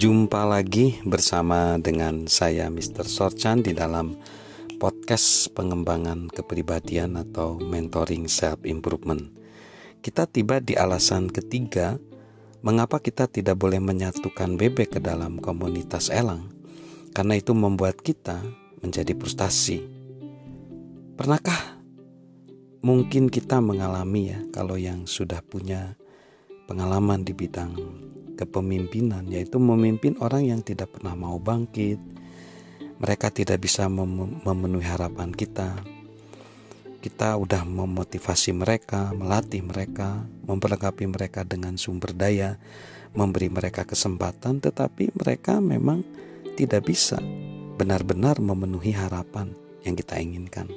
Jumpa lagi bersama dengan saya Mr. Sorchan di dalam podcast pengembangan kepribadian atau mentoring self improvement. Kita tiba di alasan ketiga mengapa kita tidak boleh menyatukan bebek ke dalam komunitas elang. Karena itu membuat kita menjadi frustasi. Pernahkah mungkin kita mengalami ya kalau yang sudah punya pengalaman di bidang kepemimpinan yaitu memimpin orang yang tidak pernah mau bangkit. Mereka tidak bisa mem memenuhi harapan kita. Kita udah memotivasi mereka, melatih mereka, memperlengkapi mereka dengan sumber daya, memberi mereka kesempatan, tetapi mereka memang tidak bisa benar-benar memenuhi harapan yang kita inginkan.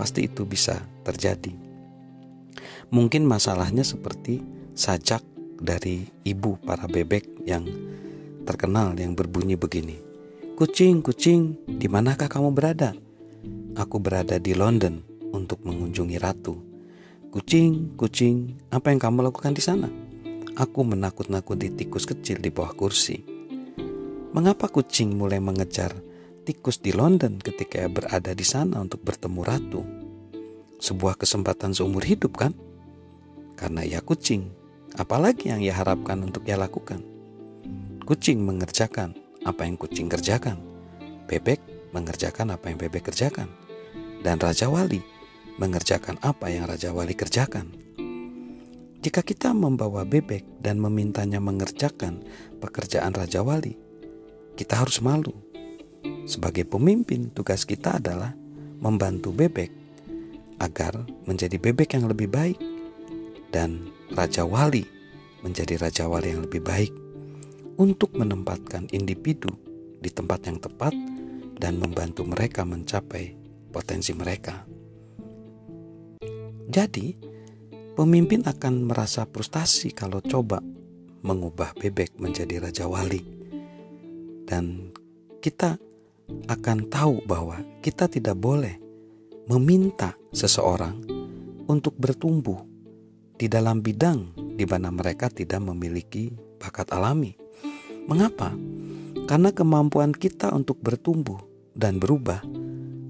Pasti itu bisa terjadi. Mungkin masalahnya seperti sajak dari ibu para bebek yang terkenal yang berbunyi begini. Kucing, kucing, di manakah kamu berada? Aku berada di London untuk mengunjungi ratu. Kucing, kucing, apa yang kamu lakukan di sana? Aku menakut-nakuti tikus kecil di bawah kursi. Mengapa kucing mulai mengejar tikus di London ketika berada di sana untuk bertemu ratu? Sebuah kesempatan seumur hidup kan? Karena ia kucing, Apalagi yang ia harapkan untuk ia lakukan? Kucing mengerjakan apa yang kucing kerjakan. Bebek mengerjakan apa yang bebek kerjakan. Dan Raja Wali mengerjakan apa yang Raja Wali kerjakan. Jika kita membawa bebek dan memintanya mengerjakan pekerjaan Raja Wali, kita harus malu. Sebagai pemimpin, tugas kita adalah membantu bebek agar menjadi bebek yang lebih baik dan Raja Wali menjadi Raja Wali yang lebih baik untuk menempatkan individu di tempat yang tepat dan membantu mereka mencapai potensi mereka. Jadi, pemimpin akan merasa frustasi kalau coba mengubah bebek menjadi Raja Wali. Dan kita akan tahu bahwa kita tidak boleh meminta seseorang untuk bertumbuh di dalam bidang di mana mereka tidak memiliki bakat alami. Mengapa? Karena kemampuan kita untuk bertumbuh dan berubah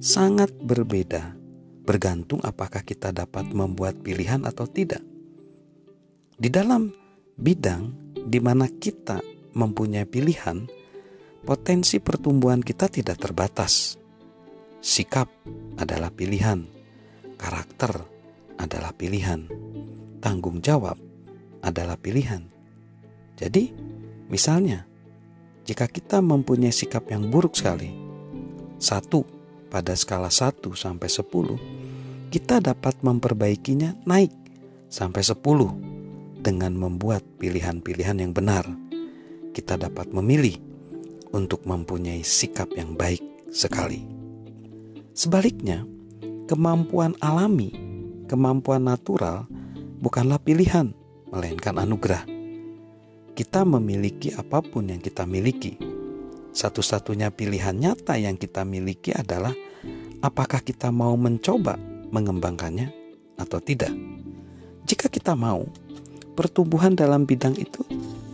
sangat berbeda, bergantung apakah kita dapat membuat pilihan atau tidak. Di dalam bidang di mana kita mempunyai pilihan, potensi pertumbuhan kita tidak terbatas. Sikap adalah pilihan, karakter adalah pilihan tanggung jawab adalah pilihan. Jadi, misalnya, jika kita mempunyai sikap yang buruk sekali, satu pada skala 1 sampai 10, kita dapat memperbaikinya naik sampai 10 dengan membuat pilihan-pilihan yang benar. Kita dapat memilih untuk mempunyai sikap yang baik sekali. Sebaliknya, kemampuan alami, kemampuan natural bukanlah pilihan, melainkan anugerah. Kita memiliki apa pun yang kita miliki. Satu-satunya pilihan nyata yang kita miliki adalah apakah kita mau mencoba mengembangkannya atau tidak. Jika kita mau, pertumbuhan dalam bidang itu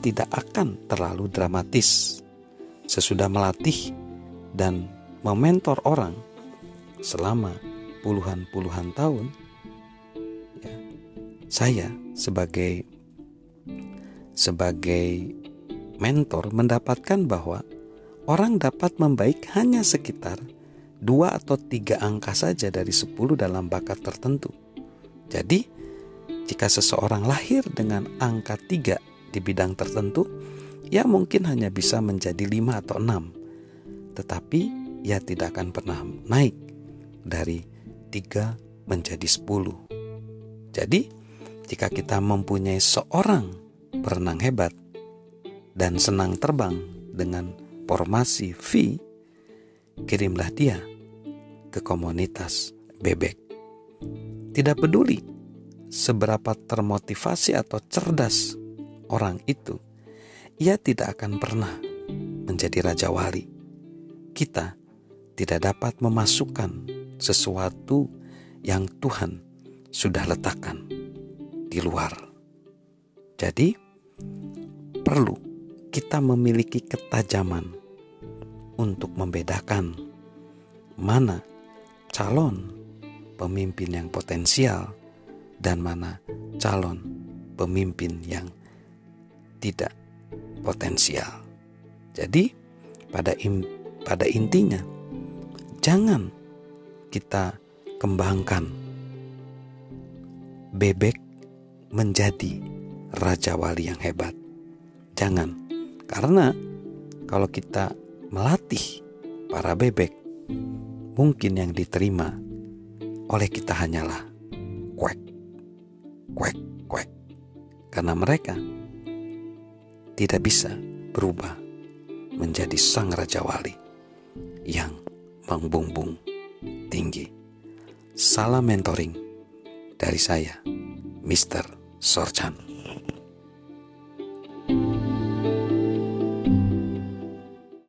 tidak akan terlalu dramatis. Sesudah melatih dan mementor orang selama puluhan-puluhan tahun, saya sebagai sebagai mentor mendapatkan bahwa orang dapat membaik hanya sekitar dua atau tiga angka saja dari sepuluh dalam bakat tertentu. Jadi, jika seseorang lahir dengan angka tiga di bidang tertentu, ia mungkin hanya bisa menjadi lima atau enam. Tetapi ia tidak akan pernah naik dari tiga menjadi sepuluh. Jadi, jika kita mempunyai seorang perenang hebat dan senang terbang dengan formasi V, kirimlah dia ke komunitas bebek. Tidak peduli seberapa termotivasi atau cerdas orang itu, ia tidak akan pernah menjadi raja wali. Kita tidak dapat memasukkan sesuatu yang Tuhan sudah letakkan di luar. Jadi, perlu kita memiliki ketajaman untuk membedakan mana calon pemimpin yang potensial dan mana calon pemimpin yang tidak potensial. Jadi pada im, pada intinya jangan kita kembangkan bebek menjadi raja wali yang hebat. Jangan. Karena kalau kita melatih para bebek, mungkin yang diterima oleh kita hanyalah kuek, kuek, kuek. Karena mereka tidak bisa berubah menjadi sang raja wali yang mengbumbung tinggi. Salam mentoring dari saya, Mr. सर्छन्।